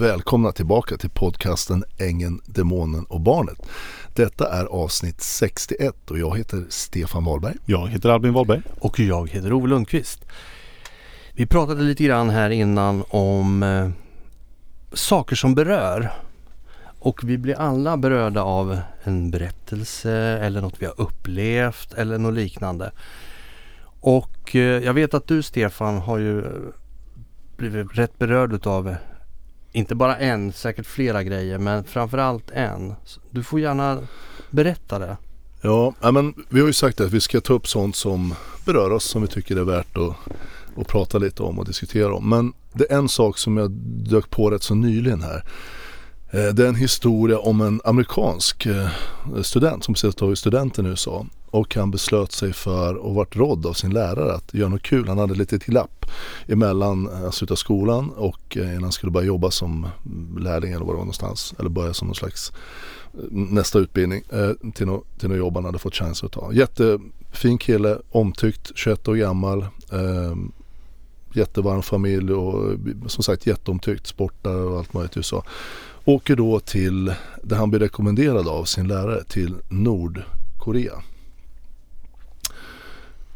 välkomna tillbaka till podcasten Ängen, Demonen och Barnet. Detta är avsnitt 61 och jag heter Stefan Wahlberg. Jag heter Albin Wahlberg. Och jag heter Ove Lundqvist. Vi pratade lite grann här innan om eh, saker som berör. Och vi blir alla berörda av en berättelse eller något vi har upplevt eller något liknande. Och eh, jag vet att du Stefan har ju blivit rätt berörd utav inte bara en, säkert flera grejer men framförallt en. Du får gärna berätta det. Ja, men vi har ju sagt att vi ska ta upp sånt som berör oss som vi tycker är värt att, att prata lite om och diskutera om. Men det är en sak som jag dök på rätt så nyligen här. Eh, det är en historia om en amerikansk eh, student som precis tagit studenten i USA och han beslöt sig för och vart rådd av sin lärare att göra något kul. Han hade lite glapp emellan eh, att sluta skolan och eh, innan han skulle börja jobba som mm, lärling eller var det var någonstans. Eller börja som någon slags eh, nästa utbildning till något till något jobb han hade fått chans att ta. Jättefin kille, omtyckt, 21 år gammal. Ehm, jättevarm familj och som sagt jätteomtyckt, sportar och allt möjligt i USA. Åker då till, där han blir rekommenderad av sin lärare, till Nordkorea.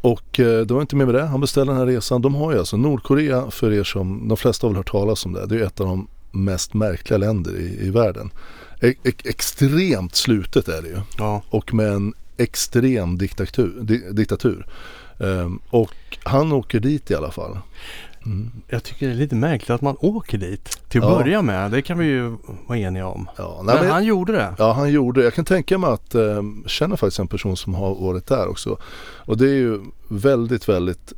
Och eh, det var inte mer med det. Han beställde den här resan. De har ju alltså Nordkorea för er som, de flesta har väl hört talas om det. Det är ett av de mest märkliga länder i, i världen. E extremt slutet är det ju. Ja. Och med en extrem diktatur. Di diktatur. Um, och han åker dit i alla fall. Mm. Jag tycker det är lite märkligt att man åker dit till att ja. börja med. Det kan vi ju vara eniga om. Ja, nej, men, men, han gjorde det. Ja, han gjorde det. Jag kan tänka mig att eh, känner faktiskt en person som har varit där också. Och det är ju väldigt, väldigt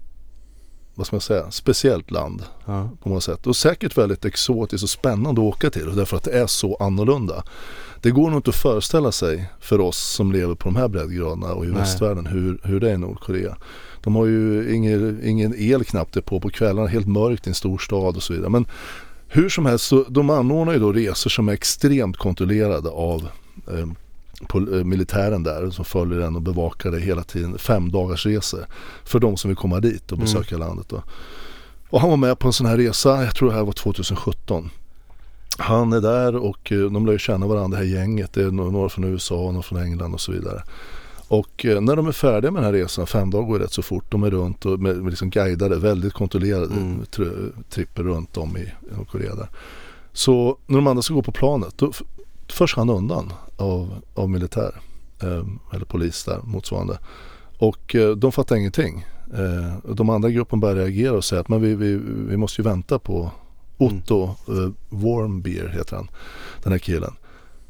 vad ska man säga, speciellt land ja. på många sätt. Och säkert väldigt exotiskt och spännande att åka till därför att det är så annorlunda. Det går nog inte att föreställa sig för oss som lever på de här breddgraderna och i Nej. västvärlden hur, hur det är i Nordkorea. De har ju ingen, ingen el knappt på på kvällarna, helt mörkt i en stor stad och så vidare. Men hur som helst, så de anordnar ju då resor som är extremt kontrollerade av eh, på, eh, militären där som följer den och bevakar det hela tiden. Fem dagars resor för de som vill komma dit och besöka mm. landet. Då. Och han var med på en sån här resa, jag tror det här var 2017. Han är där och eh, de lär ju känna varandra, det här gänget. Det är några från USA, några från England och så vidare. Och eh, när de är färdiga med den här resan, fem dagar går rätt så fort, de är runt och med, med liksom guidade, väldigt kontrollerade mm. tri tripper runt om i Nordkorea där. Så när de andra ska gå på planet, då förs han undan av, av militär eh, eller polis där motsvarande. Och eh, de fattar ingenting. Eh, de andra gruppen börjar reagera och säga att men vi, vi, vi måste ju vänta på Otto mm. Eh, Warmbier heter han, den här killen.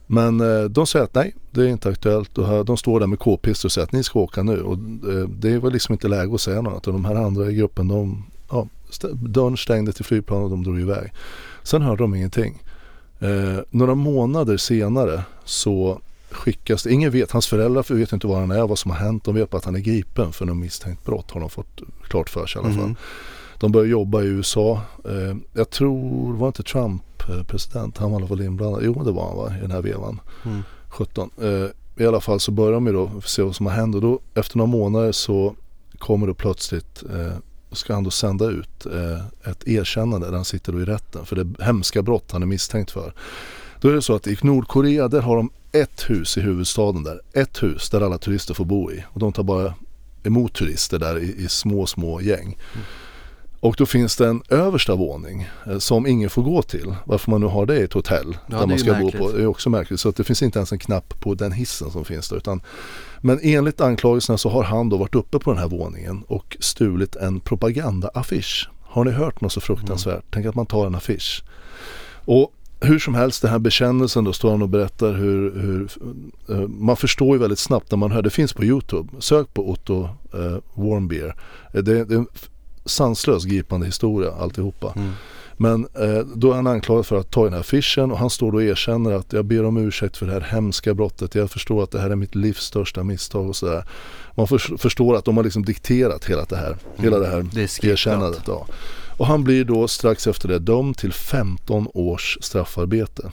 Men eh, de säger att nej, det är inte aktuellt. De står där med k-pistor och säger att ni ska åka nu. Och eh, det var liksom inte läge att säga något. Och de här andra i gruppen, de, ja, dörren stängde till flygplanet och de drog iväg. Sen hörde de ingenting. Eh, några månader senare så skickas det, ingen vet, hans föräldrar vet inte var han är, vad som har hänt. De vet bara att han är gripen för något misstänkt brott har de fått klart för sig i alla fall. Mm. De börjar jobba i USA. Eh, jag tror, var inte Trump president? Han var i alla fall inblandad. Jo det var han va, i den här vevan. Mm. 17. Eh, I alla fall så börjar de ju då se vad som har hänt och då efter några månader så kommer då plötsligt eh, ska han då sända ut eh, ett erkännande där han sitter då i rätten för det hemska brott han är misstänkt för. Då är det så att i Nordkorea där har de ett hus i huvudstaden där. Ett hus där alla turister får bo i och de tar bara emot turister där i, i små, små gäng. Mm. Och då finns det en översta våning eh, som ingen får gå till. Varför man nu har det i ett hotell ja, där man ska bo på. Det är också märkligt. Så att det finns inte ens en knapp på den hissen som finns där. Utan, men enligt anklagelserna så har han då varit uppe på den här våningen och stulit en propagandaaffisch. Har ni hört något så fruktansvärt? Mm. Tänk att man tar en affisch. Och hur som helst, den här bekännelsen då står han och berättar hur, hur uh, man förstår ju väldigt snabbt när man hör, det finns på Youtube, sök på Otto uh, Warmbier. Det, det, sanslös gripande historia alltihopa. Mm. Men eh, då är han anklagad för att ta den här affischen och han står då och erkänner att jag ber om ursäkt för det här hemska brottet. Jag förstår att det här är mitt livs största misstag och sådär. Man för, förstår att de har liksom dikterat hela det här, mm. hela det här det erkännandet. Ja. Och han blir då strax efter det dömd till 15 års straffarbete.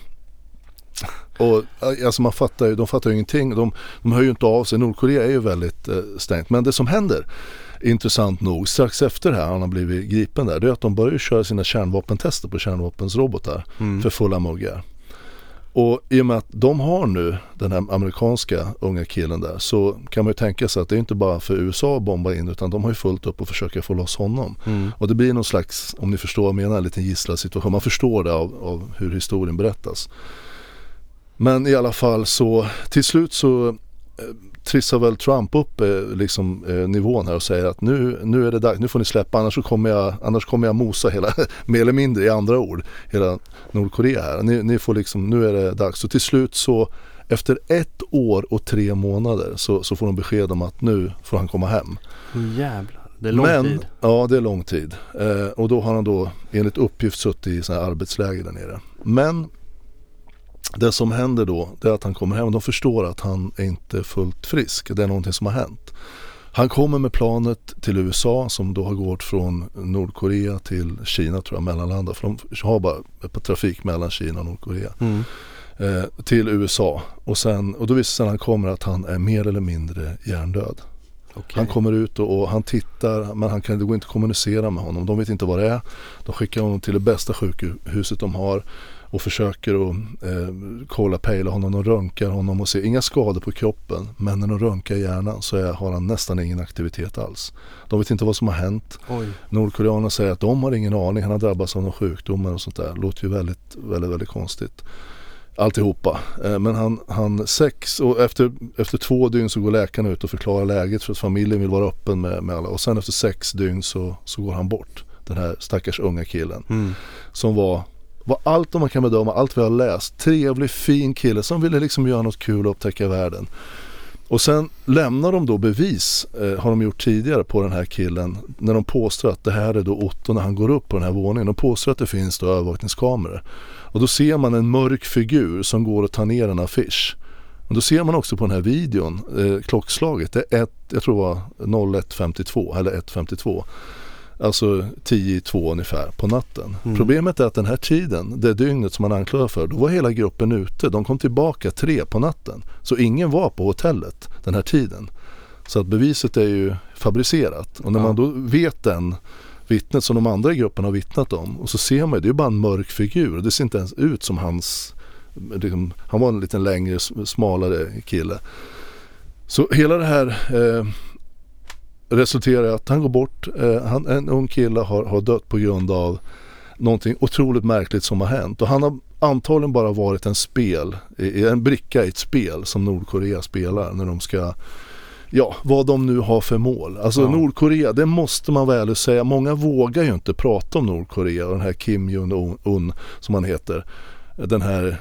Och alltså man fattar ju, de fattar ju ingenting. De, de hör ju inte av sig. Nordkorea är ju väldigt eh, stängt. Men det som händer intressant nog strax efter det här han har blivit gripen där det är att de börjar köra sina kärnvapentester på kärnvapensrobotar mm. för fulla muggar. Och i och med att de har nu den här amerikanska unga killen där så kan man ju tänka sig att det är inte bara för USA att bomba in utan de har ju fullt upp att försöka få loss honom. Mm. Och det blir någon slags, om ni förstår vad jag menar, en liten gisslarsituation. Man förstår det av, av hur historien berättas. Men i alla fall så till slut så trissar väl Trump upp eh, liksom, eh, nivån här och säger att nu, nu är det dags, nu får ni släppa annars, så kommer, jag, annars kommer jag mosa hela, mer eller mindre i andra ord, hela Nordkorea här. Ni, ni får liksom, nu är det dags. Så till slut så efter ett år och tre månader så, så får de besked om att nu får han komma hem. Jävlar, det är lång Men, tid. Ja, det är lång tid. Eh, och då har han då enligt uppgift suttit i här arbetsläger där nere. Men det som händer då det är att han kommer hem och de förstår att han är inte fullt frisk. Det är någonting som har hänt. Han kommer med planet till USA som då har gått från Nordkorea till Kina tror jag, mellanlandar. För de har bara trafik mellan Kina och Nordkorea. Mm. Eh, till USA och, sen, och då visar sig när han kommer att han är mer eller mindre hjärndöd. Okay. Han kommer ut och, och, han tittar men han kan, det går inte att kommunicera med honom. De vet inte vad det är. De skickar honom till det bästa sjukhuset de har och försöker att eh, kolla, pejla honom. och röntgar honom och ser inga skador på kroppen. Men när de röntgar hjärnan så är, har han nästan ingen aktivitet alls. De vet inte vad som har hänt. Nordkoreanerna säger att de har ingen aning. Han har drabbats av någon sjukdom och sånt där. Låter ju väldigt, väldigt, väldigt konstigt. Alltihopa. Eh, men han, han sex och efter, efter två dygn så går läkaren ut och förklarar läget för att familjen vill vara öppen med, med alla. Och sen efter sex dygn så, så går han bort. Den här stackars unga killen. Mm. Som var var allt man kan bedöma, allt vi har läst. Trevlig, fin kille som ville liksom göra något kul och upptäcka världen. Och sen lämnar de då bevis, eh, har de gjort tidigare på den här killen när de påstår att det här är då Otto när han går upp på den här våningen. De påstår att det finns då övervakningskameror. Och då ser man en mörk figur som går och tar ner en affisch. Och då ser man också på den här videon, eh, klockslaget, det är ett, jag tror det var 01.52 eller 1.52. Alltså 10 2 ungefär på natten. Mm. Problemet är att den här tiden, det dygnet som man anklagar för, då var hela gruppen ute. De kom tillbaka tre på natten. Så ingen var på hotellet den här tiden. Så att beviset är ju fabricerat. Och när ja. man då vet den vittnet som de andra i gruppen har vittnat om och så ser man ju, det är bara en mörk figur. Det ser inte ens ut som hans, liksom, han var en lite längre, smalare kille. Så hela det här eh, resulterar i att han går bort. Eh, han, en ung kille har, har dött på grund av någonting otroligt märkligt som har hänt. Och han har antagligen bara varit en spel, en bricka i ett spel som Nordkorea spelar när de ska Ja, vad de nu har för mål. Alltså ja. Nordkorea, det måste man väl säga. Många vågar ju inte prata om Nordkorea och den här Kim Jong-Un som han heter. Den här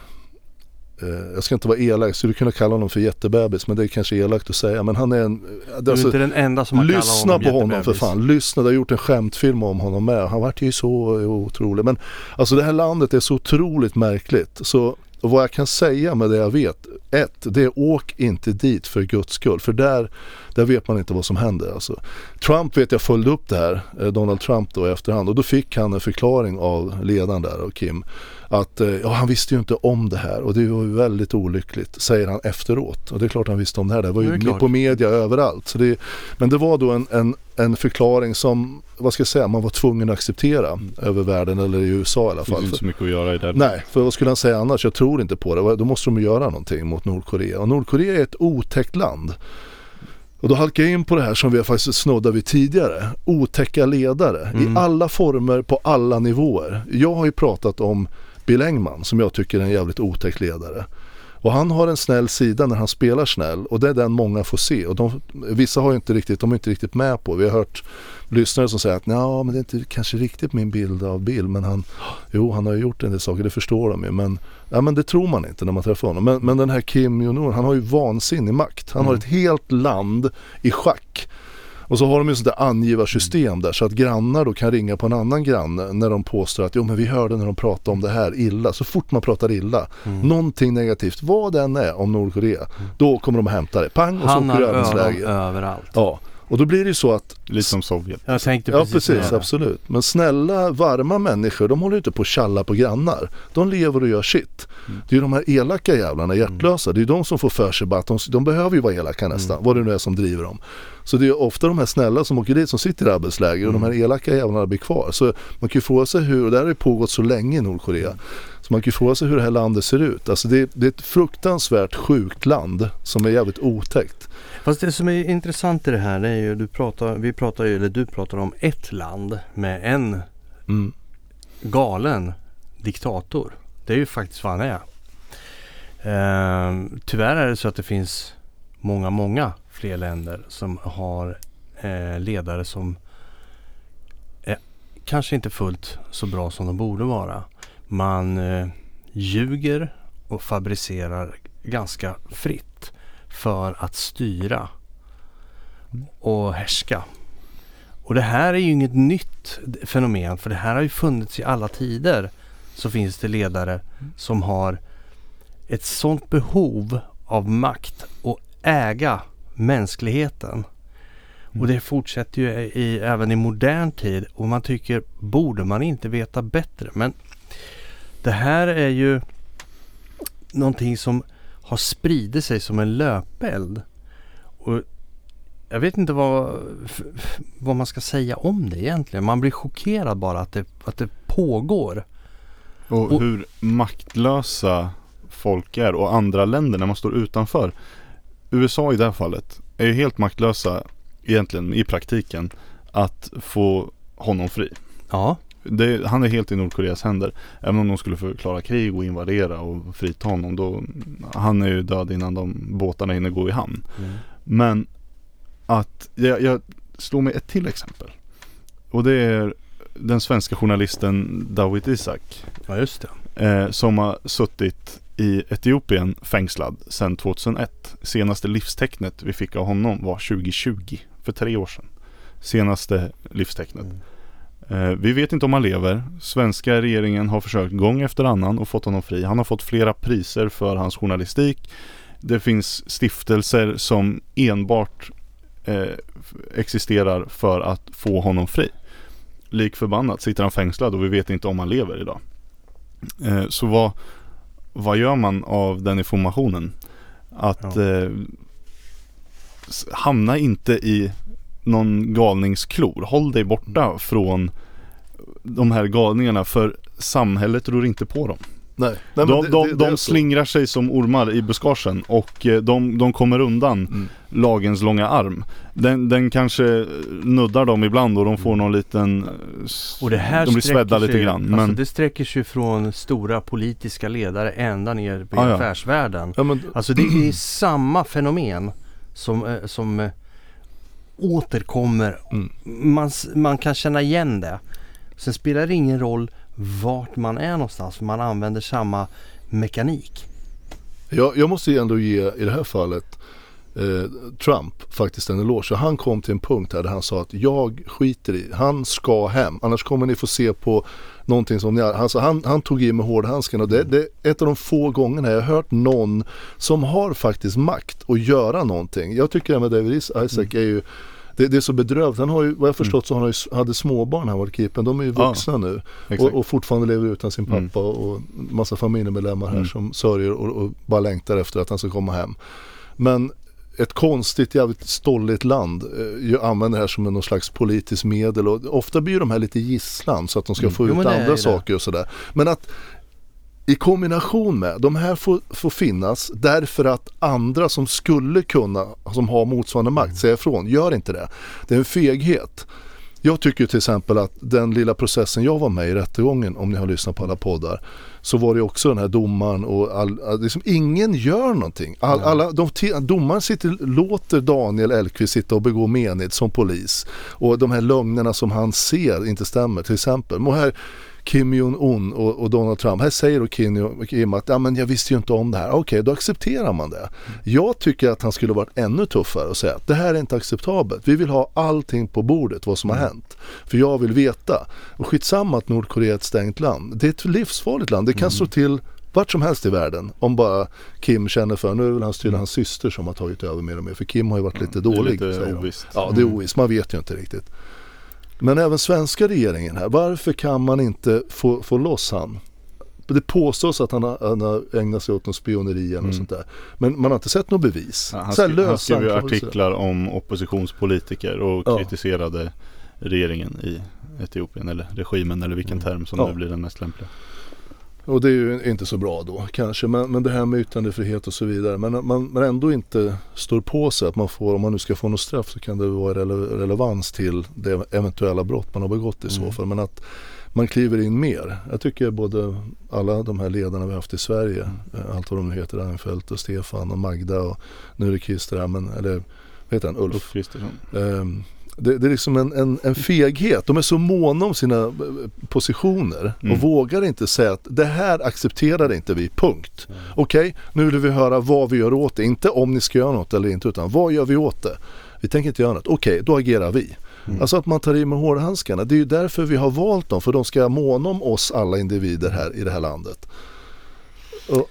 jag ska inte vara elak, jag skulle kunna kalla honom för jättebebis men det är kanske elakt att säga. Men han är en... Du är alltså, inte den enda som har kallat honom Lyssna på honom för fan, lyssna. Det har gjort en skämtfilm om honom med. Han vart ju så otrolig. Men alltså det här landet är så otroligt märkligt. Så vad jag kan säga med det jag vet. Ett, det är åk inte dit för guds skull. För där, där vet man inte vad som händer. Alltså. Trump vet jag följde upp det här, eh, Donald Trump då i efterhand. Och då fick han en förklaring av ledaren där, av Kim att eh, ja, han visste ju inte om det här och det var ju väldigt olyckligt säger han efteråt. Och det är klart han visste om det här. Det var ju det på media överallt. Så det, men det var då en, en, en förklaring som, vad ska jag säga, man var tvungen att acceptera mm. över världen eller i USA i alla fall. Det finns inte så mycket att göra i det. Nej, för vad skulle han säga annars? Jag tror inte på det. Då måste de göra någonting mot Nordkorea. Och Nordkorea är ett otäckt land. Och då halkar jag in på det här som vi har faktiskt snuddat vid tidigare. Otäcka ledare mm. i alla former på alla nivåer. Jag har ju pratat om Bill Engman som jag tycker är en jävligt otäck ledare. Och han har en snäll sida när han spelar snäll och det är den många får se. Och de, vissa har inte riktigt, de är inte riktigt med på. Vi har hört lyssnare som säger att ja men det är inte kanske riktigt min bild av Bill men han, jo han har ju gjort en del saker, det förstår de ju. Men, ja, men det tror man inte när man träffar honom. Men, men den här Kim Jong-Un, han har ju vansinnig makt. Han mm. har ett helt land i schack. Och så har de ju sånt där angivarsystem där så att grannar då kan ringa på en annan granne när de påstår att jo men vi hörde när de pratade om det här illa. Så fort man pratar illa, mm. någonting negativt, vad det än är om Nordkorea, mm. då kommer de att hämta det. Pang och så åker överallt. Ja. Och då blir det ju så att Lite som Sovjet. Jag tänkte Ja precis, precis, säga det. absolut. Men snälla varma människor de håller inte på att tjalla på grannar. De lever och gör shit. Mm. Det är ju de här elaka jävlarna, hjärtlösa. Det är de som får för sig att de, de behöver ju vara elaka nästan. Mm. Vad det nu är som driver dem. Så det är ofta de här snälla som åker dit som sitter i arbetsläger och de Mm. här elaka jävlarna blir kvar. Så man kan ju fråga sig hur, och det här har ju pågått så länge i Nordkorea. Så man kan ju fråga sig hur det här landet ser ut. Alltså det, det är ett fruktansvärt sjukt land som är jävligt otäckt. Fast det som är intressant i det här det är ju, du pratar, vi pratar ju, eller du pratar om ett land med en Mm. galen diktator. Det är ju faktiskt vad han är. Ehm, tyvärr är det så att det finns många, många fler länder som har eh, ledare som är kanske inte fullt så bra som de borde vara. Man eh, ljuger och fabricerar ganska fritt för att styra och härska. Och det här är ju inget nytt fenomen för det här har ju funnits i alla tider. Så finns det ledare som har ett sånt behov av makt och äga mänskligheten. Och det fortsätter ju i, även i modern tid och man tycker borde man inte veta bättre. Men det här är ju någonting som har spridit sig som en löpeld. Och jag vet inte vad, vad man ska säga om det egentligen. Man blir chockerad bara att det, att det pågår. Och, Och- hur maktlösa folk är och andra länder när man står utanför. USA i det här fallet är ju helt maktlösa egentligen i praktiken att få honom fri. Ja, Det, han är helt i Nordkoreas händer. Även om de skulle förklara krig och invadera och frita honom då Han är ju död innan de båtarna hinner gå i hamn. Men att jag, jag slår mig ett till exempel. Och det är den svenska journalisten Dawit Isaak. ja just det. Eh, som har suttit i Etiopien fängslad sedan 2001. Senaste livstecknet vi fick av honom var 2020, för tre år sedan. Senaste livstecknet. Eh, vi vet inte om han lever. Svenska regeringen har försökt gång efter annan och fått honom fri. Han har fått flera priser för hans journalistik. Det finns stiftelser som enbart eh, existerar för att få honom fri. Lik förbannat sitter han fängslad och vi vet inte om han lever idag. Eh, så vad, vad gör man av den informationen? Att Ja. eh, hamna inte i någon galningsklor. Håll dig borta från de här galningarna för samhället ror inte på dem. Nej, Nej de det- de, det- de slingrar sig som ormar i buskagen och eh, de, de kommer undan Mm. lagens långa arm. Den, den kanske nuddar dem ibland och de får någon liten... eh, Och det här de blir sträcker svedda lite sig- grann. Alltså Men det sträcker sig från stora politiska ledare ända ner på Ja, ja. affärsvärlden. Ja, men, Alltså det är samma fenomen som, eh, som återkommer. Mm. Man, man kan känna igen det. Sen spelar det ingen roll vart man är någonstans för man använder samma mekanik. Jag, jag måste ju ändå ge i det här fallet eh, Trump faktiskt en eloge. Han kom till en punkt här där han sa att jag skiter i, han ska hem. Annars kommer ni få se på någonting som ni. Alltså han, han tog i med hårdhandsken och det, det är ett av de få gångerna jag har hört någon som har faktiskt makt att göra någonting. Jag tycker det med David Is- Isaac är ju det, det är så bedrövligt. Han har ju, vad jag förstått så har han ju, hade småbarn han var keepern. De är ju Ja, vuxna nu. exakt. Och, och fortfarande lever utan sin pappa Mm. och, massa familjemedlemmar här Mm. som sörjer och, och bara längtar efter att han ska komma hem. Men ett konstigt, jävligt stolligt land eh, använder det här som någon slags politiskt medel och ofta blir de här lite gisslan så att de ska Mm. få ut andra saker och sådär. Men att i kombination med, de här får, får finnas därför att andra som skulle kunna, som har motsvarande makt, säger ifrån. Gör inte det. Det är en feghet. Jag tycker till exempel att den lilla processen jag var med i rättegången, om ni har lyssnat på alla poddar, så var det också den här domaren och all, liksom, ingen gör någonting. All, alla, de, domaren sitter, låter Daniel Elkvist sitta och begå mened som polis. Och de här lögnerna som han ser inte stämmer till exempel. Och här, Kim Jong-Un och, och Donald Trump. Här säger då Kim, Kim att ja, men jag visste ju inte om det här. Okej, då accepterar man det. Jag tycker att han skulle varit ännu tuffare och säga att det här är inte acceptabelt. Vi vill ha allting på bordet, vad som har hänt. För jag vill veta. Och skitsamma att Nordkorea är ett stängt land. Det är ett livsfarligt land. Det kan slå till vart som helst i världen. Om bara Kim känner för, nu är väl hans, tydligen hans syster som har tagit över mer och mer. För Kim har ju varit lite Det är dålig. lite ovisst. Ja, det är Mm. ovisst. Man vet ju inte riktigt. Men även svenska regeringen här, varför kan man inte få, få loss han? Det påstås att han har, han har ägnat sig åt någon spioneri eller Mm. sånt där. Men man har inte sett något bevis. Ja, han, skrev, han skrev ju artiklar om oppositionspolitiker och Ja. kritiserade regeringen i Etiopien eller regimen eller vilken term som Ja. nu blir den mest lämpliga. Och det är ju inte så bra då kanske. Men, men det här med yttrandefrihet och så vidare. Men man, man ändå inte står på sig att man får, om man nu ska få något straff så kan det vara rele, relevans till det eventuella brott man har begått i så Mm. fall. Men att man kliver in mer. Jag tycker både alla de här ledarna vi har haft i Sverige, eh, allt vad de nu heter, Reinfeldt och Stefan och Magda och nu är det Christer här, men, eller vad heter han, Ulf. Ulf Kristersson. Ehm, det, det är liksom en, en, en feghet. De är så måna om sina eh, positioner och Mm. vågar inte säga att det här accepterar inte vi, punkt. Okej, nu vill vi höra vad vi gör åt det. Inte om ni ska göra något eller inte utan vad gör vi åt det? Vi tänker inte göra något. Okej, då agerar vi. Mm. Alltså att man tar i med hårdhandskarna. Det är ju därför vi har valt dem. För de ska måna om oss alla individer här i det här landet. Och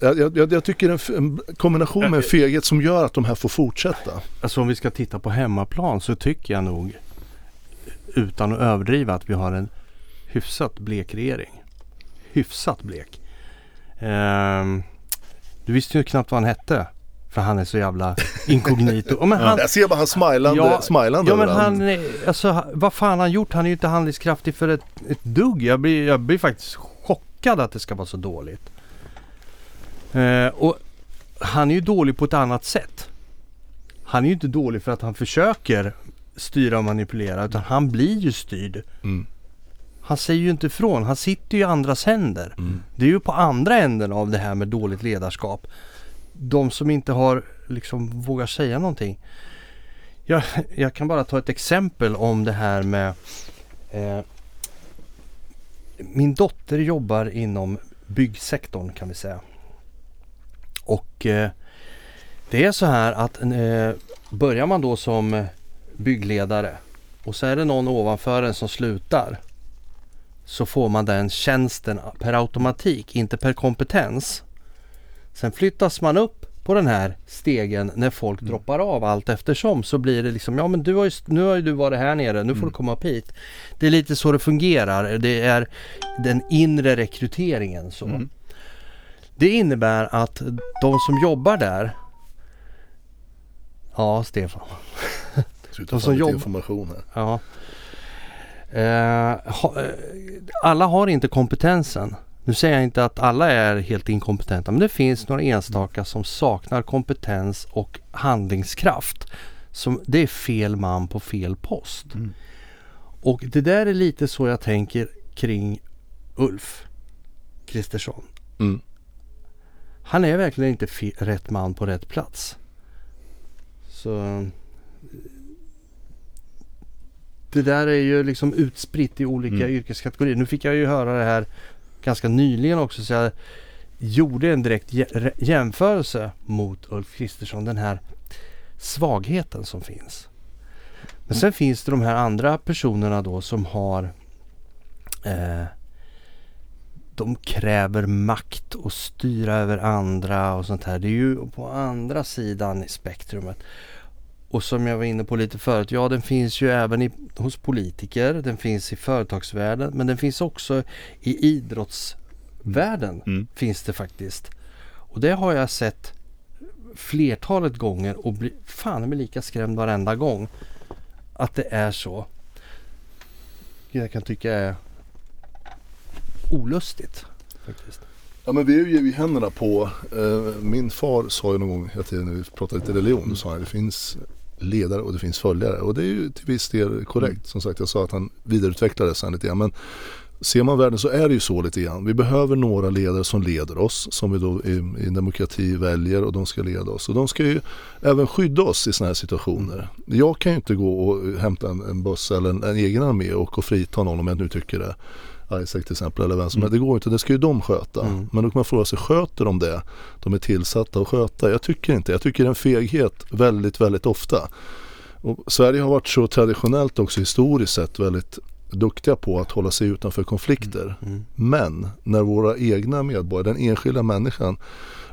jag, jag, jag- tycker en, en kombination med en feghet som gör att de här får fortsätta. Alltså om vi ska titta på hemmaplan så tycker jag nog utan att överdriva att vi har en hyfsat blek regering. Hyfsat blek. Ehm, du visste ju knappt vad han hette. För han är så jävla inkognito. Men han, Jag ser bara han smilande, Ja, smilande ja men han, alltså vad fan har han gjort? Han är ju inte handlingskraftig för ett, ett dugg. Jag blir, jag blir faktiskt chockad att det ska vara så dåligt. Eh, och han är ju dålig på ett annat sätt. Han är ju inte dålig för att han försöker styra och manipulera utan han blir ju styrd. Mm. Han säger ju inte ifrån. Han sitter ju i andras händer. Mm. Det är ju på andra änden av det här med dåligt ledarskap. De som inte har liksom vågar säga någonting. Jag, jag kan bara ta ett exempel om det här med eh, Min dotter jobbar inom byggsektorn kan vi säga. Och eh, det är så här att eh, börjar man då som byggledare och så är det någon ovanför en som slutar så får man den tjänsten per automatik, inte per kompetens. Sen flyttas man upp på den här stegen när folk droppar av allt eftersom så blir det liksom ja men du har ju, nu har ju du varit här nere, nu får du komma upp hit. Det är lite så det fungerar. Det är den inre rekryteringen så. Mm. Det innebär att de som jobbar där Ja, Stefan. Sluta De som lite jobb- information här. Ja. Eh, ha, eh, alla har inte kompetensen. Nu säger jag inte att alla är helt inkompetenta men det finns några enstaka som saknar kompetens och handlingskraft. Som, det är fel man på fel post. Mm. Och det där är lite så jag tänker kring Ulf Kristersson. Mm. Han är verkligen inte rätt man på rätt plats. Så det där är ju liksom utspritt i olika Mm. yrkeskategorier. Nu fick jag ju höra det här ganska nyligen också så jag gjorde en direkt jä- re- jämförelse mot Ulf Kristersson. Den här svagheten som finns. Men sen finns det de här andra personerna då som har eh, de kräver makt och styra över andra och sånt här. Det är ju på andra sidan i spektrumet. Och som jag var inne på lite förut, ja den finns ju även i, hos politiker, den finns i företagsvärlden men den finns också i idrottsvärlden. Mm. Finns det faktiskt. Och det har jag sett flertalet gånger och blir fan med lika skrämd varenda gång. Att det är så. Jag kan tycka är olustigt. Faktiskt. Ja men vi är ju i händerna på, eh, min far sa ju någon gång, jag när vi pratade lite religion, sa han att det finns ledare och det finns följare. Och det är ju till viss del korrekt. Mm. Som sagt jag sa att han vidareutvecklade sen lite grann. Men ser man världen så är det ju så lite grann. Vi behöver några ledare som leder oss. Som vi då i, i en demokrati väljer och de ska leda oss. Och de ska ju även skydda oss i sådana här situationer. Jag kan ju inte gå och hämta en, en buss eller en, en egen armé och, och frita någon om jag nu tycker det. Isaac till exempel eller vem som helst. Det går inte, det ska ju de sköta. Mm. Men då kan man fråga sig, sköter de det? De är tillsatta att sköta? Jag tycker inte. Jag tycker det är en feghet väldigt, väldigt ofta. Och Sverige har varit så traditionellt också historiskt sett väldigt duktiga på att hålla sig utanför konflikter. Mm. Men när våra egna medborgare, den enskilda människan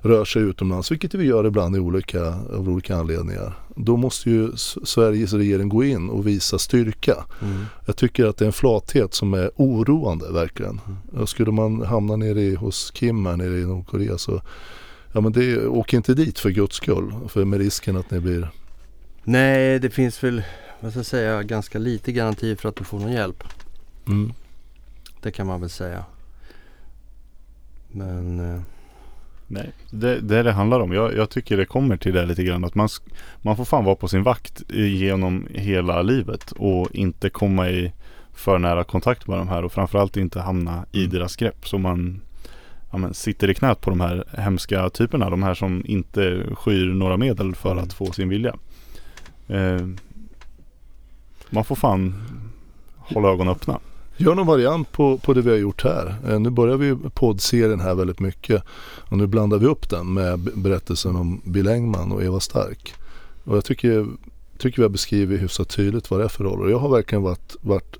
rör sig utomlands, vilket vi gör ibland i olika, av olika anledningar. Då måste ju Sveriges regering gå in och visa styrka. Mm. Jag tycker att det är en flathet som är oroande verkligen. Och skulle man hamna nere i, hos Kim här nere i Nordkorea så Ja men det, åk inte dit för guds skull. För med risken att ni blir Nej, det finns väl, vad ska jag säga, ganska lite garanti för att du får någon hjälp. mm. Det kan man väl säga. Men eh, Nej, det, det är det handlar om. Jag, jag tycker det kommer till det lite grann att man, man får fan vara på sin vakt genom hela livet och inte komma i för nära kontakt med de här och framförallt inte hamna i Mm. deras grepp så man ja, men, sitter i knät på de här hemska typerna. De här som inte skyr några medel för Mm. att få sin vilja. Eh, man får fan hålla ögonen öppna. Gör någon variant på, på det vi har gjort här. Eh, nu börjar vi poddserien här väldigt mycket. Och nu blandar vi upp den med berättelsen om Bill Engman och Eva Stark. Och jag tycker, tycker vi har beskrivit hyfsat tydligt vad det är för roller. Jag har verkligen varit, varit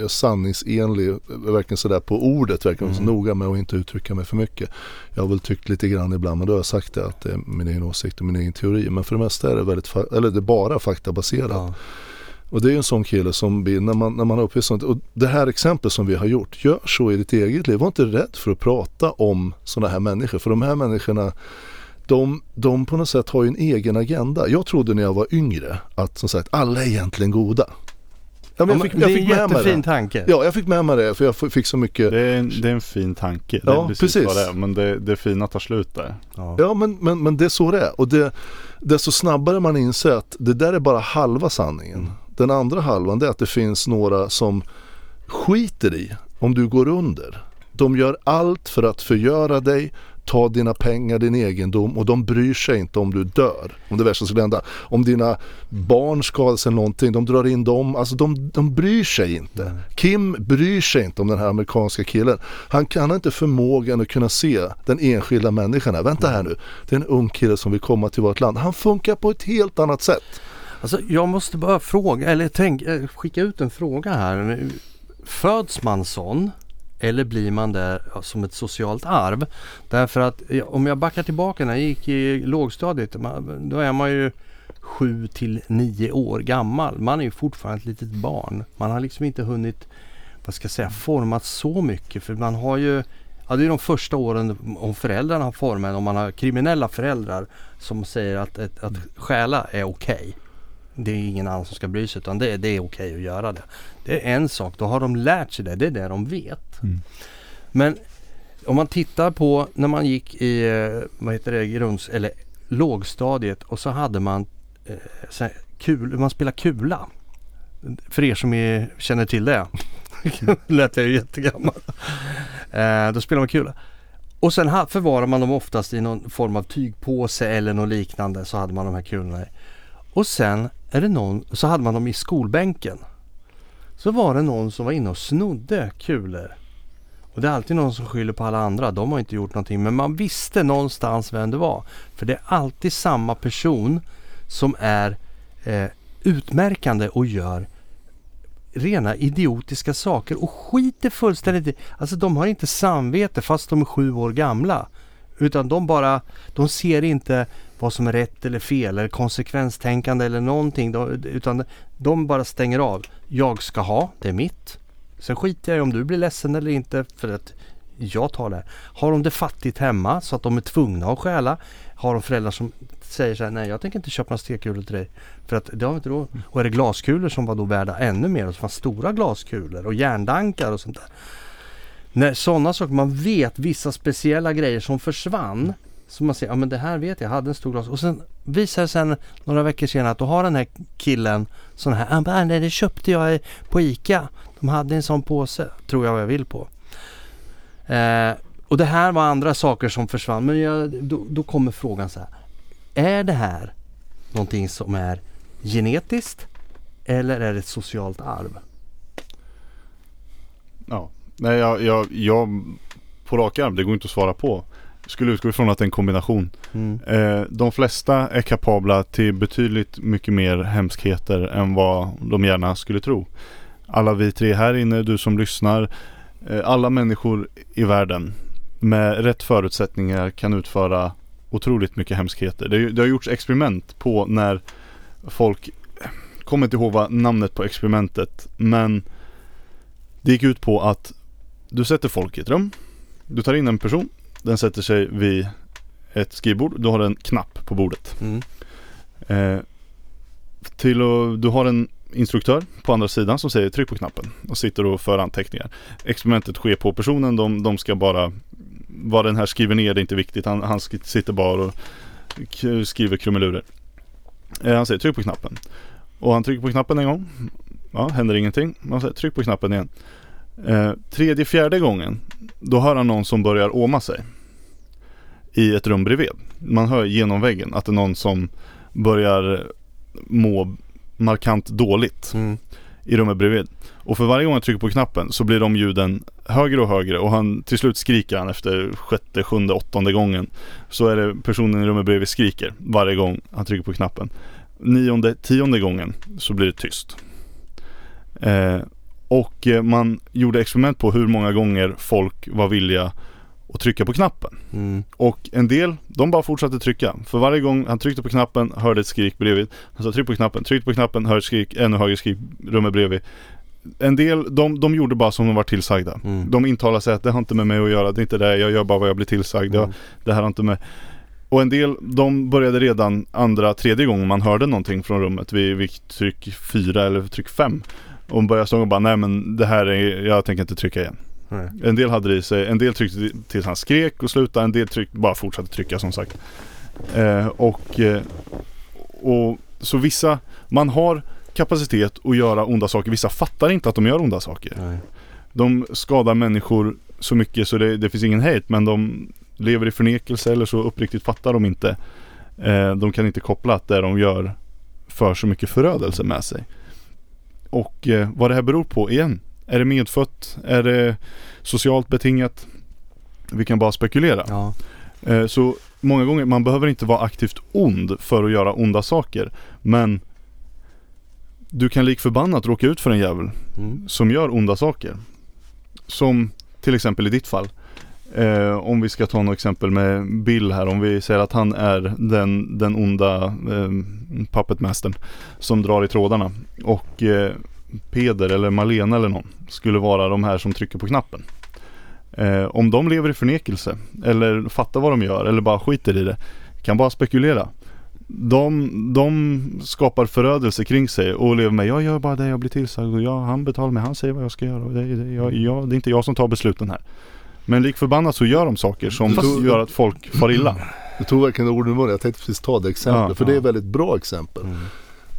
eh, sanningsenlig, eh, verkligen sådär på ordet, verkligen så Mm. noga med att inte uttrycka mig för mycket. Jag har väl tyckt lite grann ibland, men då har jag sagt det att det är min egen åsikt och min egen teori. Men för det mesta är det väldigt, eller det är bara faktabaserat. ja. Och det är ju en sån kille som blir, när man, när man har upplevt sånt, och det här exemplet som vi har gjort, gör så i ditt eget liv. Var inte rädd för att prata om sådana här människor. För de här människorna, de, de på något sätt har ju en egen agenda. Jag trodde när jag var yngre att som sagt alla är egentligen goda. Ja, men Ja, jag fick, jag det är fick en jättefin det. tanke. Ja, jag fick med mig det för jag fick så mycket. Det är en, det är en fin tanke. Ja, det är precis, precis. vad det är. Men det, det fina tar slut där. Ja. Ja men, men, men det är så det är. Och det, desto snabbare man inser att det där är bara halva sanningen. Den andra halvan det är att det finns några som skiter i om du går under. De gör allt för att förgöra dig, ta dina pengar, din egendom och de bryr sig inte om du dör. Om det värsta skulle hända. Om dina barn skadas eller någonting, de drar in dem. Alltså de, de bryr sig inte. Kim bryr sig inte om den här amerikanska killen. Han kan inte förmågan att kunna se den enskilda människan här. Vänta här nu, det är en ung kille som vill komma till vårt land. Han funkar på ett helt annat sätt. Alltså jag måste bara fråga, eller tänk, eh, skicka ut en fråga här. Föds man sån? Eller blir man det som ett socialt arv? Därför att om jag backar tillbaka när jag gick i lågstadiet. Då är man ju 7 till 9 år gammal. Man är ju fortfarande ett litet barn. Man har liksom inte hunnit, vad ska jag säga, format så mycket. För man har ju, ja det är de första åren om föräldrarna har format, om man har kriminella föräldrar som säger att, att, att stjäla är okej. Det är ingen annan som ska bry sig utan det, det är okej att göra det. Det är en sak, då har de lärt sig det. Det är det de vet. Mm. Men om man tittar på när man gick i eh, vad heter det, grunds eller lågstadiet och så hade man eh, kul, man spelar kula. För er som är, känner till det. Lät jag ju jättegammal. Eh, då spelar man kula. Och sen förvarar man dem oftast i någon form av tygpåse eller något liknande så hade man de här kulorna i. Och sen är det någon, så hade man dem i skolbänken. Så var det någon som var inne och snodde kulor. Och det är alltid någon som skyller på alla andra. De har inte gjort någonting. Men man visste någonstans vem det var. För det är alltid samma person som är eh, utmärkande och gör rena idiotiska saker och skiter fullständigt i. Alltså de har inte samvete fast de är sju år gamla. Utan de bara, de ser inte vad som är rätt eller fel eller konsekvenstänkande eller någonting. Utan de bara stänger av. Jag ska ha, det är mitt. Sen skiter jag i om du blir ledsen eller inte för att jag tar det. Har de det fattigt hemma så att de är tvungna att stjäla. Har de föräldrar som säger så här, nej jag tänker inte köpa några stekkulor till dig. För att det har vi inte råd. Och är det glaskulor som var då värda ännu mer. Och så fanns stora glaskulor och järndankar och sånt där. När sådana saker, man vet vissa speciella grejer som försvann. Så man säger, ja men det här vet jag, jag hade en stor glas. Och sen visar det sig några veckor senare att då har den här killen sån här, han bara, ah, nej det köpte jag eh, på ICA. De hade en sån påse, tror jag vad jag vill på. Eh, och det här var andra saker som försvann. Men jag, då, då kommer frågan så här. Är det här någonting som är genetiskt eller är det ett socialt arv? Ja. Nej, jag, jag, jag på rak arm, det går inte att svara på. Skulle utgå ifrån att det är en kombination. Mm. Eh, de flesta är kapabla till betydligt mycket mer hemskheter än vad de gärna skulle tro. alla vi tre här inne, du som lyssnar, eh, alla människor i världen med rätt förutsättningar kan utföra otroligt mycket hemskheter. Det, det har gjorts experiment på när folk, kommer inte ihåg vad namnet på experimentet, men det gick ut på att du sätter folk i ett rum, du tar in en person, den sätter sig vid ett skrivbord, du har en knapp på bordet. Mm. Eh, till och, du har en instruktör på andra sidan som säger tryck på knappen och sitter och för anteckningar. Experimentet sker på personen, de, de ska bara vad den här skriver ner det är inte viktigt. Han, han sitter bara och skriver krumelurer. Eh, han säger tryck på knappen. Och han trycker på knappen en gång. Ja, händer ingenting. Han säger tryck på knappen igen. Eh, tredje, fjärde gången då hör han någon som börjar åma sig. I ett rum bredvid. Man hör genom väggen att det är någon som börjar må markant dåligt Mm. i rummet bredvid. Och för varje gång han trycker på knappen så blir de ljuden högre och högre och han till slut skriker han efter sjätte, sjunde, åttonde gången. Så är det personen i rummet bredvid skriker varje gång han trycker på knappen. Nionde, tionde gången så blir det tyst. Eh, och eh, man gjorde experiment på hur många gånger folk var villiga att trycka på knappen. Mm. Och en del, de bara fortsatte trycka. För varje gång han tryckte på knappen hörde ett skrik bredvid. Han sa tryck på knappen, tryck på knappen, hörde ett skrik, ännu högre skrik, rummet bredvid. En del, de, de gjorde bara som de var tillsagda. Mm. De intalade sig att det har inte med mig att göra, det är inte det, jag gör bara vad jag blir tillsagd. Jag, Mm. det här har inte med... Och en del, de började redan andra, tredje gången man hörde någonting från rummet vid, vid tryck fyra eller tryck fem. Och de började stå och bara, nej men det här är, jag tänker inte trycka igen. Nej. En del hade det i sig, en del tryckte tills han skrek och slutade, en del tryckte, bara fortsatte trycka som sagt. Eh, och, eh, och så vissa, man har kapacitet att göra onda saker, vissa fattar inte att de gör onda saker. Nej. De skadar människor så mycket så det, det finns ingen hate men de lever i förnekelse eller så uppriktigt fattar de inte. Eh, de kan inte koppla att det de gör för så mycket förödelse med sig. Och eh, vad det här beror på igen. Är det medfött? Är det socialt betingat? Vi kan bara spekulera. Ja. Eh, så många gånger, man behöver inte vara aktivt ond för att göra onda saker. Men du kan lik förbannat råka ut för en jävel Mm. som gör onda saker. Som till exempel i ditt fall. Eh, om vi ska ta något exempel med Bill här. Om vi säger att han är den, den onda eh, puppetmastern som drar i trådarna. Och eh, Peder eller Malena eller någon skulle vara de här som trycker på knappen. Eh, om de lever i förnekelse eller fattar vad de gör eller bara skiter i det. Kan bara spekulera. De, de skapar förödelse kring sig och lever med jag gör bara det jag blir tillsagd och jag, han betalar mig, han säger vad jag ska göra och det, det, jag, jag, det är inte jag som tar besluten här. Men lik förbannat så gör de saker som Fast- gör att folk far illa. Du tog verkligen orden ur. Jag tänkte precis ta det exemplet. Ja, för det är ja. ett väldigt bra exempel Mm.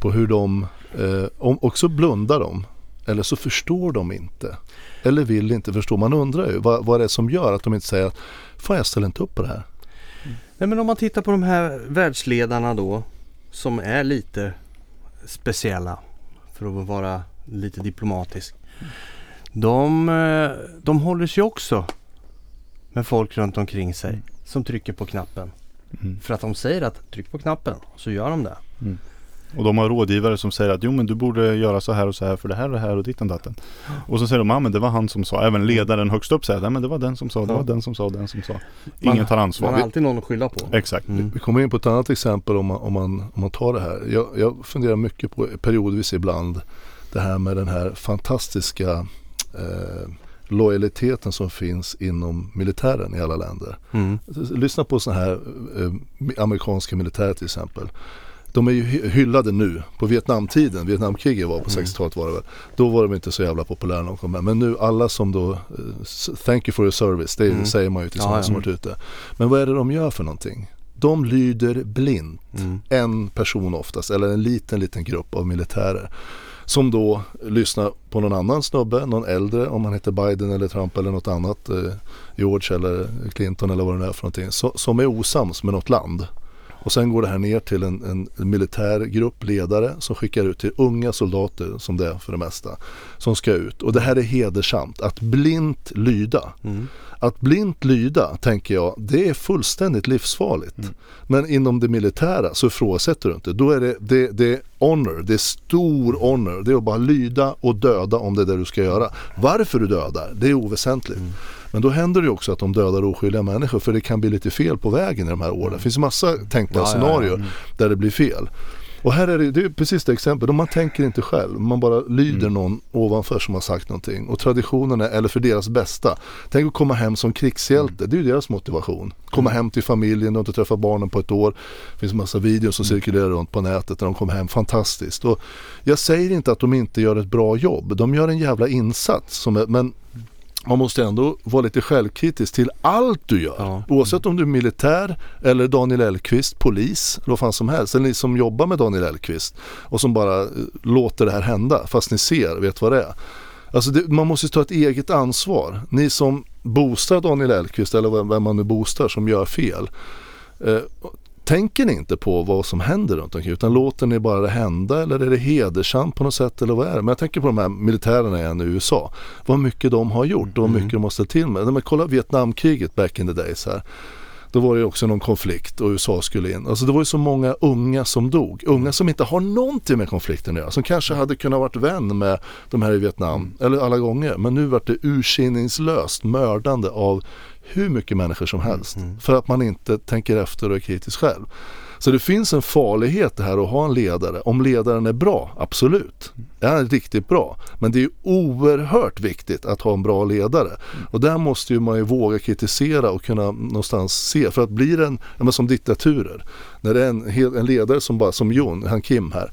på hur de, eh, om, också blundar de. Eller så förstår de inte. Eller vill inte förstå. Man undrar ju vad, vad det är som gör att de inte säger att Fan jag ställer inte upp på det här. Nej men om man tittar på de här världsledarna då som är lite speciella för att vara lite diplomatisk. De, eh, de håller sig också med folk runt omkring sig som trycker på knappen. Mm. För att de säger att tryck på knappen så gör de det. Och de har rådgivare som säger att jo men du borde göra så här och så här för det här och det här och ditten datten. Och så säger de ja men det var han som sa. Även ledaren högst upp säger nej men det var den som sa, det Ja. var den som sa, den som sa. Ingen tar Man ansvar. har alltid någon att skylla på. Exakt. Mm. Vi kommer in på ett annat exempel om man, om man, om man tar det här. Jag, jag funderar mycket på periodvis ibland det här med den här fantastiska eh, lojaliteten som finns inom militären i alla länder. Mm. Lyssna på sådana här eh, amerikanska militärer till exempel. De är ju hy- hyllade nu på Vietnamtiden, Vietnamkriget var på Mm. 60-talet var det väl. Då var de inte så jävla populära när de kom med. Men nu alla som då, eh, thank you for your service, det Mm. säger man ju till sådana ja. som varit ute. Men vad är det de gör för någonting? De lyder blint. Mm. En person oftast, eller en liten, liten grupp av militärer. Som då lyssnar på någon annan snubbe, någon äldre, om han heter Biden eller Trump eller något annat. Eh, George eller Clinton eller vad det nu är för någonting. Så, som är osams med något land. Och sen går det här ner till en, en militär grupp ledare som skickar ut till unga soldater som det är för det mesta. Som ska ut. Och det här är hedersamt. Att blint lyda. Mm. Att blint lyda, tänker jag, det är fullständigt livsfarligt. Mm. Men inom det militära så ifrågasätter du inte. Då är det, det, det är honor, det är stor honor. Det är att bara lyda och döda om det är det du ska göra. Varför du dödar, det är oväsentligt. Mm. Men då händer det också att de dödar oskyldiga människor för det kan bli lite fel på vägen i de här åren. Det finns massa tänkbara Ja, ja, ja. scenarier Mm. där det blir fel. Och här är det, det är precis det exempel, man tänker inte själv, man bara lyder Mm. någon ovanför som har sagt någonting. Och traditionen är, eller för deras bästa, tänk att komma hem som krigshjälte, det är ju deras motivation. Komma Mm. hem till familjen, de har inte träffat barnen på ett år. Det finns en massa videos som Mm. cirkulerar runt på nätet när de kommer hem, fantastiskt. Och jag säger inte att de inte gör ett bra jobb, de gör en jävla insats. Som är, men man måste ändå vara lite självkritisk till allt du gör. Ja. Oavsett om du är militär eller Daniel Elfqvist, polis eller vad fan som helst. Eller ni som jobbar med Daniel Elfqvist och som bara eh, låter det här hända fast ni ser, vet vad det är. Alltså det, man måste ta ett eget ansvar. Ni som boostar Daniel Elfqvist eller vem man nu boostar som gör fel. Eh, tänker ni inte på vad som händer runt omkring utan låter ni bara det hända eller är det hedersamt på något sätt eller vad är det? Men jag tänker på de här militärerna igen i USA. Vad mycket de har gjort och vad mycket de har ställt till med. Men kolla Vietnamkriget back in the days här. Då var det också någon konflikt och USA skulle in. Alltså det var ju så många unga som dog. Unga som inte har någonting med konflikten att göra. Som kanske hade kunnat varit vän med de här i Vietnam. Eller alla gånger. Men nu vart det ursinningslöst mördande av hur mycket människor som helst. För att man inte tänker efter och är kritisk själv. Så det finns en farlighet det här att ha en ledare. Om ledaren är bra, absolut. Är han riktigt bra. Men det är oerhört viktigt att ha en bra ledare. Och där måste ju man ju våga kritisera och kunna någonstans se. För att blir det en, ja, men som diktaturer. När det är en, en ledare som bara, som Jon, han Kim här.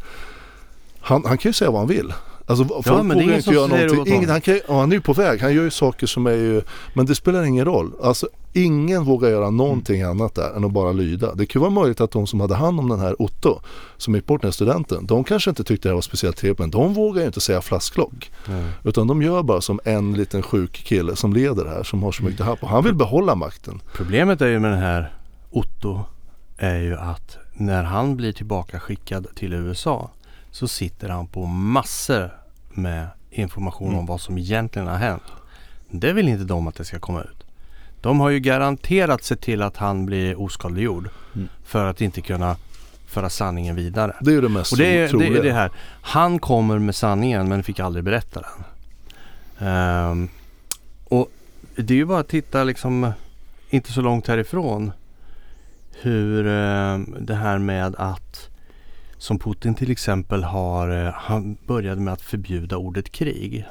Han, han kan ju säga vad han vill. Alltså folk men det är vågar inte göra någonting. Ingen, han, kan, ja, han är ju på väg. Han gör ju saker som är ju, men det spelar ingen roll. Alltså ingen vågar göra någonting annat där än att bara lyda. Det kan vara möjligt att de som hade hand om den här Otto, som gick bort den här studenten, de kanske inte tyckte det här var speciellt trevligt, men de vågar ju inte säga flasklock. Utan de gör bara som en liten sjuk kille som leder här, som har så mycket happ. Och han vill behålla makten. Problemet är ju med den här Otto är ju att när han blir tillbaka skickad till USA så sitter han på massor med information Mm. om vad som egentligen har hänt. Det vill inte de att det ska komma ut. De har ju garanterat sett till att han blir oskadliggjord Mm. för att inte kunna föra sanningen vidare. Det är ju det mest Och det är, det är det här. Han kommer med sanningen men fick aldrig berätta den. Ehm, och det är ju bara att titta liksom inte så långt härifrån hur ehm, det här med att som Putin till exempel har, eh, han började med att förbjuda ordet krig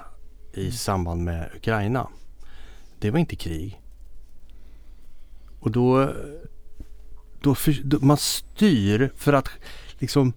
i samband med Ukraina. Det var inte krig. Och då, då, då man styr för att liksom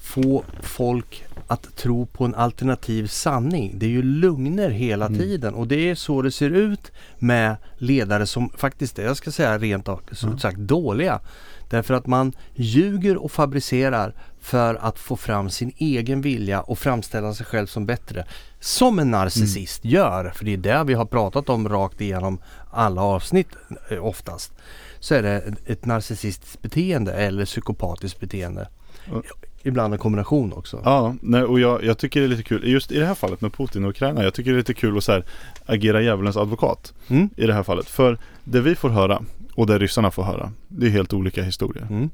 få folk att tro på en alternativ sanning. Det är ju lugner hela Mm. tiden och det är så det ser ut med ledare som faktiskt är, jag ska säga rent så Mm. sagt dåliga. Därför att man ljuger och fabricerar för att få fram sin egen vilja och framställa sig själv som bättre. Som en narcissist Mm. gör, för det är det vi har pratat om rakt igenom alla avsnitt eh, oftast. Så är det ett- narcissistiskt beteende eller psykopatiskt beteende. Ja. Ibland en kombination också. Ja, nej, och jag, jag tycker det är lite kul, just i det här fallet med Putin och Ukraina, jag tycker det är lite kul att så här, agera djävulens advokat Mm. i det här fallet. För det vi får höra och det ryssarna får höra, det är helt olika historier. Mm.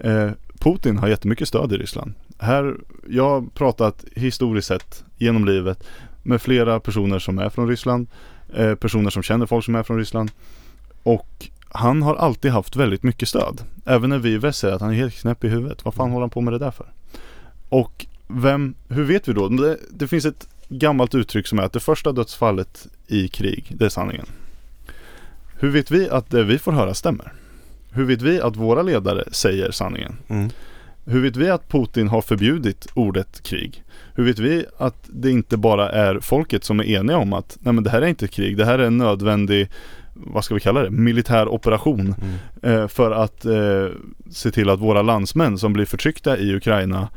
Eh, Putin har jättemycket stöd i Ryssland. Här, jag har pratat historiskt sett genom livet med flera personer som är från Ryssland, eh, personer som känner folk som är från Ryssland. Och han har alltid haft väldigt mycket stöd. Även när vi i väst säger att han är helt knäpp i huvudet. Vad fan håller han på med det där för? Och vem, hur vet vi då? Det, det finns ett gammalt uttryck som är att det första dödsfallet i krig, det är sanningen. Hur vet vi att det vi får höra stämmer? Hur vet vi att våra ledare säger sanningen? Mm. Hur vet vi att Putin har förbjudit ordet krig? Hur vet vi att det inte bara är folket som är eniga om att nej men det här är inte ett krig, det här är en nödvändig, vad ska vi kalla det, militär operation Mm. eh, för att eh, se till att våra landsmän som blir förtryckta i Ukraina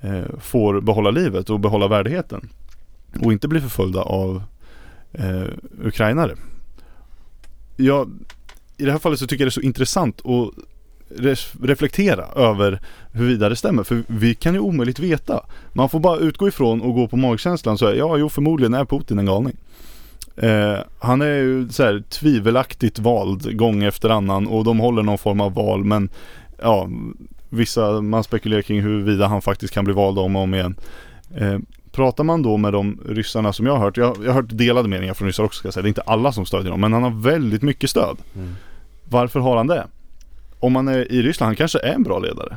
eh, får behålla livet och behålla värdigheten och inte bli förföljda av eh, ukrainare. Jag, I det här fallet så tycker jag det är så intressant att reflektera över huruvida det stämmer. För vi kan ju omöjligt veta. Man får bara utgå ifrån och gå på magkänslan så här, ja, jo förmodligen är Putin en galning. Eh, han är ju så här tvivelaktigt vald gång efter annan och de håller någon form av val men ja, vissa, man spekulerar kring huruvida han faktiskt kan bli vald om och om igen. Eh, pratar man då med de ryssarna som jag har hört, jag, jag har hört delade meningar från ryssar också ska jag säga, det är inte alla som stödjer honom men han har väldigt mycket stöd. Mm. Varför har han det? Om man är i Ryssland, han kanske är en bra ledare.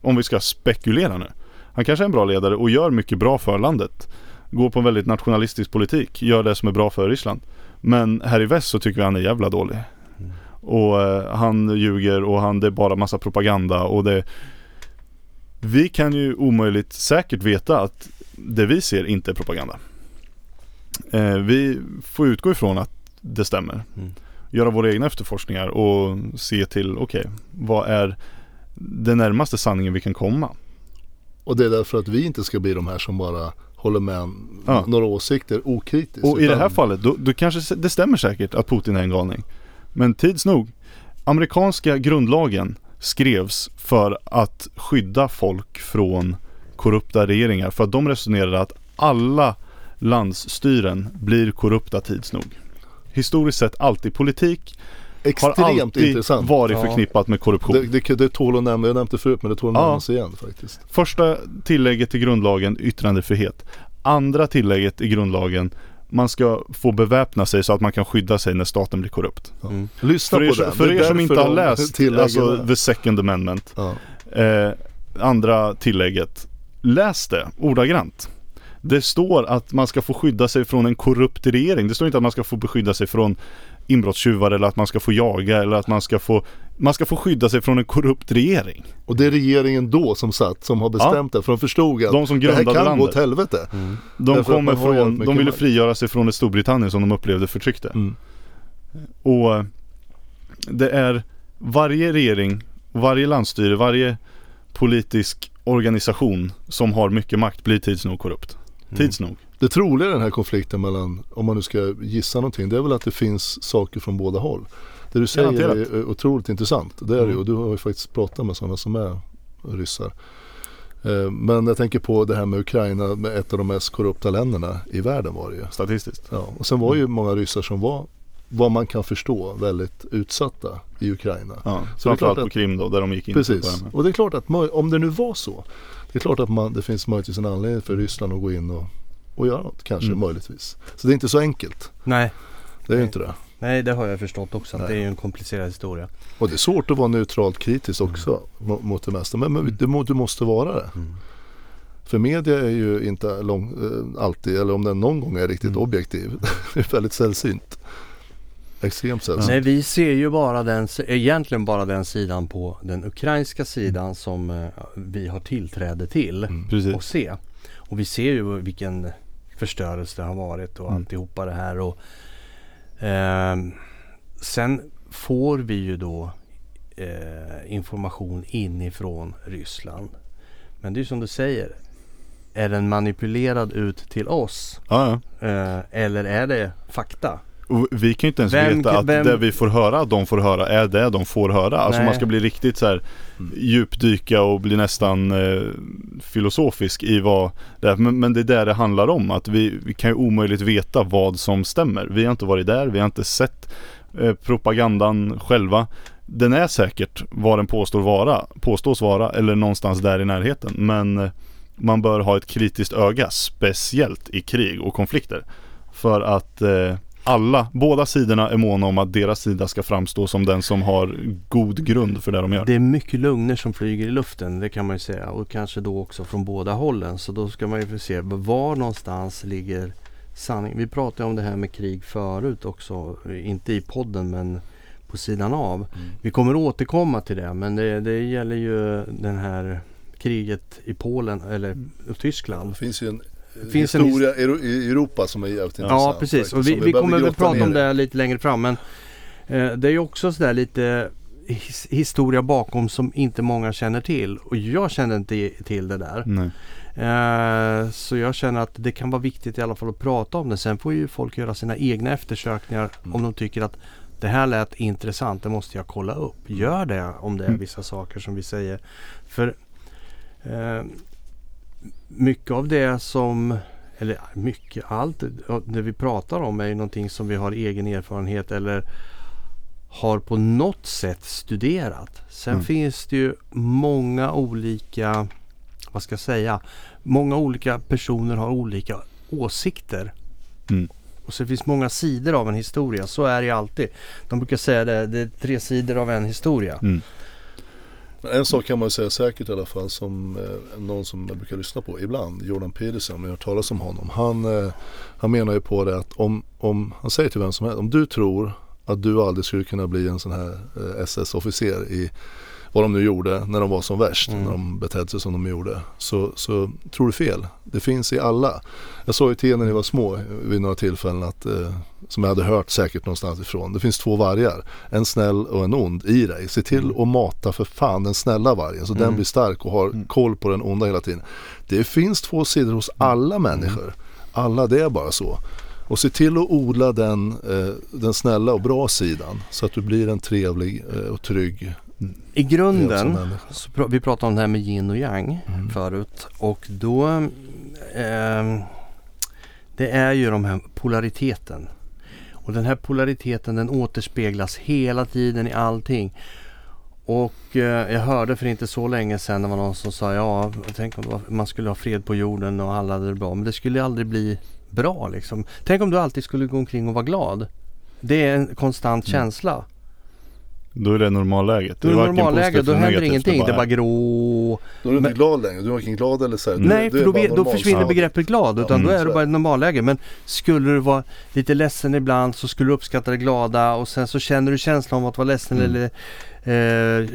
Om vi ska spekulera nu. Han kanske är en bra ledare och gör mycket bra för landet. Går på en väldigt nationalistisk politik, gör det som är bra för Ryssland. Men här i väst så tycker vi han är jävla dålig. Mm. Och eh, han ljuger och han, det är bara massa propaganda och det Vi kan ju omöjligt säkert veta att det vi ser inte är propaganda. Eh, vi får utgå ifrån att det stämmer. Mm. Göra våra egna efterforskningar och se till, okej, vad är den närmaste sanningen vi kan komma? Och det är därför att vi inte ska bli de här som bara håller med Ja. några åsikter okritiskt. Och i det här utan- fallet, då, då kanske det stämmer säkert att Putin är en galning. Men tids nog, amerikanska grundlagen skrevs för att skydda folk från korrupta regeringar. För att de resonerade att alla landsstyren blir korrupta tids nog. Historiskt sett alltid politik har Extremt alltid intressant. varit Ja. förknippat med korruption. Det, det, det tål att nämna, jag nämnde det förut men det tål att Ja. nämnas igen faktiskt. Första tillägget till grundlagen, yttrandefrihet. Andra tillägget i grundlagen, man ska få beväpna sig så att man kan skydda sig när staten blir korrupt. Mm. Lyssna För er, på den. för er som inte har läst alltså, the second amendment, ja. eh, andra tillägget, läs det ordagrant. Det står att man ska få skydda sig från en korrupt regering. Det står inte att man ska få beskydda sig från inbrottstjuvar eller att man ska få jaga eller att man ska få Man ska få skydda sig från en korrupt regering. Och det är regeringen då som satt som har bestämt det för de förstod att De som det här kan gå landet. åt helvete. Mm. De kommer från, de ville frigöra sig från ett Storbritannien som de upplevde förtryckte. Mm. Och eh, det är varje regering, varje landsstyre, varje politisk organisation som har mycket makt blir tids nog korrupt. Mm. Tids nog. Det troliga i den här konflikten mellan, om man nu ska gissa någonting, det är väl att det finns saker från båda håll. Det du säger Garanterat. är otroligt intressant. Det är det Mm. och du har ju faktiskt pratat med sådana som är ryssar. Eh, Men jag tänker på det här med Ukraina, med ett av de mest korrupta länderna i världen var det ju. Statistiskt. Ja, och sen var ju många ryssar som var, vad man kan förstå, väldigt utsatta i Ukraina. Ja, Så det är framförallt klart på Krim då, där de gick in. Precis, och det är klart att om det nu var så. Det är klart att man, det finns möjligtvis en anledning för Ryssland att gå in och, och göra något, kanske Mm. möjligtvis. Så det är inte så enkelt. Nej, Det är ju Nej. inte det. nej, det har jag förstått också. Att Nej. det är ju en komplicerad historia. Och det är svårt att vara neutralt kritisk också mo- mot det mesta. Men, men det, må- du måste vara det. Mm. För media är ju inte lång, eh, alltid, eller om den någon gång är riktigt Mm. objektiv. det är väldigt sällsynt. Extremt sällsynt. Nej, vi ser ju bara den, egentligen bara den sidan på den ukrainska sidan som eh, vi har tillträde till Mm. Och se. Och vi ser ju vilken förstörelse det har varit och Mm. alltihopa det här. Och, ehm, sen får vi ju då eh, information inifrån Ryssland. Men det är ju som du säger. Är den manipulerad ut till oss? Ja, ja. Eh, eller är det fakta? Och vi kan ju inte ens Vem- veta att vem- det vi får höra att de får höra är det de får höra. Alltså Nej. man ska bli riktigt så här Mm. djupdyka och bli nästan eh, filosofisk i vad det är. Men, men det är där det handlar om. Att vi, vi kan ju omöjligt veta vad som stämmer. Vi har inte varit där, vi har inte sett eh, propagandan själva. Den är säkert vad den påstår vara, påstås vara eller någonstans där i närheten. Men eh, man bör ha ett kritiskt öga, speciellt i krig och konflikter. För att eh, alla, båda sidorna är måna om att deras sida ska framstå som den som har god grund för det de gör. Det är mycket lugner som flyger i luften, det kan man ju säga. Och kanske då också från båda hållen. Så då ska man ju se var någonstans ligger sanningen. Vi pratade om det här med krig förut också. Inte i podden men på sidan av. Mm. Vi kommer återkomma till det men det, det gäller ju den här kriget i Polen eller Tyskland. Det finns ju en finns en historia i Euro- i Europa som är jävligt intressant. Ja precis och vi, vi behöver kommer väl prata om det lite längre fram men eh, det är ju också sådär lite his, historia bakom som inte många känner till och jag känner inte till det där. Nej. Eh, så jag känner att det kan vara viktigt i alla fall att prata om det. Sen får ju folk göra sina egna eftersökningar Mm. om de tycker att det här lät intressant, det måste jag kolla upp. Gör det om det är Mm. vissa saker som vi säger. För eh, mycket av det som, eller mycket, allt det vi pratar om är ju någonting som vi har egen erfarenhet eller har på något sätt studerat. Sen Mm. finns det ju många olika, vad ska jag säga, många olika personer har olika åsikter. Mm. Och så finns många sidor av en historia. Så är det ju alltid. De brukar säga det, det är tre sidor av en historia. Mm. Men en sak kan man ju säga säkert i alla fall som eh, någon som jag brukar lyssna på ibland, Jordan Peterson, om jag har hört talas om honom. Han, eh, han menar ju på det att om, om, han säger till vem som helst, om du tror att du aldrig skulle kunna bli en sån här eh, SS-officer i vad de nu gjorde när de var som värst, Mm. när de betedde sig som de gjorde. Så, så tror du fel. Det finns i alla. Jag sa ju till er när ni var små vid några tillfällen att, eh, som jag hade hört säkert någonstans ifrån. Det finns två vargar. En snäll och en ond i dig. Se till Mm. att mata för fan den snälla vargen så den Mm. blir stark och har Mm. koll på den onda hela tiden. Det finns två sidor hos Mm. alla människor. Alla, det är bara så. Och se till att odla den, eh, den snälla och bra sidan så att du blir en trevlig eh, och trygg I grunden, så vi pratade om det här med yin och yang Mm. förut. Och då, ehm, det är ju de här polariteten. Och den här polariteten den återspeglas hela tiden i allting. Och eh, jag hörde för inte så länge sedan det var någon som sa ja, tänk om var, man skulle ha fred på jorden och alla hade det bra. Men det skulle aldrig bli bra liksom. Tänk om du alltid skulle gå omkring och vara glad. Det är en konstant Mm. känsla. Då är det normalläget. Då är det varken normalläge, positivt då händer ingenting. Det är bara grå. Då är du inte Men- glad längre. Du är varken glad eller så här. Du, Nej, du för då, då försvinner begreppet glad. Utan Mm, då är det bara ett normalläge. Men skulle du vara lite ledsen ibland så skulle du uppskatta det glada och sen så känner du känslan av att vara ledsen Mm. eller eh,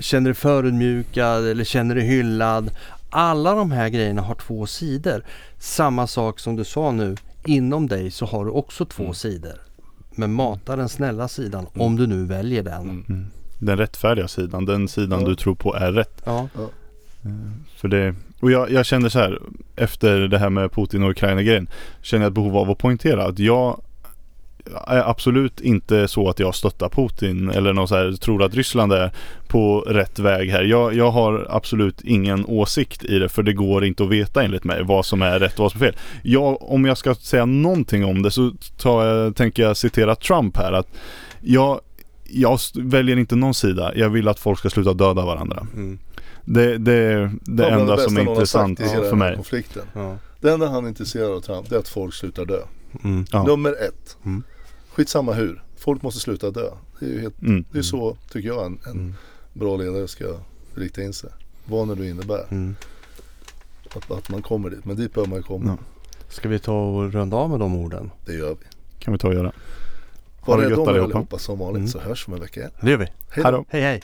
känner dig förödmjukad eller känner dig hyllad. Alla de här grejerna har två sidor. Samma sak som du sa nu. Inom dig så har du också två Mm. sidor. Men mata den snälla sidan om du nu väljer den. Mm. Mm. Den rättfärdiga sidan, den sidan Ja. du tror på är rätt. Ja. För det, och jag, jag kände så här efter det här med Putin och Ukraina-grejen Känner jag ett behov av att poängtera att jag absolut inte så att jag stöttar Putin eller något så här, tror att Ryssland är på rätt väg här. Jag, jag har absolut ingen åsikt i det för det går inte att veta enligt mig vad som är rätt och vad som är fel. Jag, om jag ska säga någonting om det så tar jag, tänker jag citera Trump här att jag, jag väljer inte någon sida. Jag vill att folk ska sluta döda varandra. Mm. Det, det är det Ja, enda bästa som är intressant för mig. Konflikten. Ja. Det enda han är intresserad av Trump det är att folk slutar dö. Mm. Ja. Nummer ett. Mm. Skitsamma hur. Folk måste sluta dö. Det är ju helt, Mm. det är så tycker jag en, en Mm. bra ledare ska rikta in sig. Vad nu det innebär. Mm. Att, att man kommer dit. Men dit bör man ju komma. Ja. Ska vi ta och runda av med de orden? Det gör vi. Kan vi ta och göra. Var det rädda gött om er allihopa. som vanligt Mm. så hörs vi om en vecka igen. Det gör vi. Hej då. Hej hej!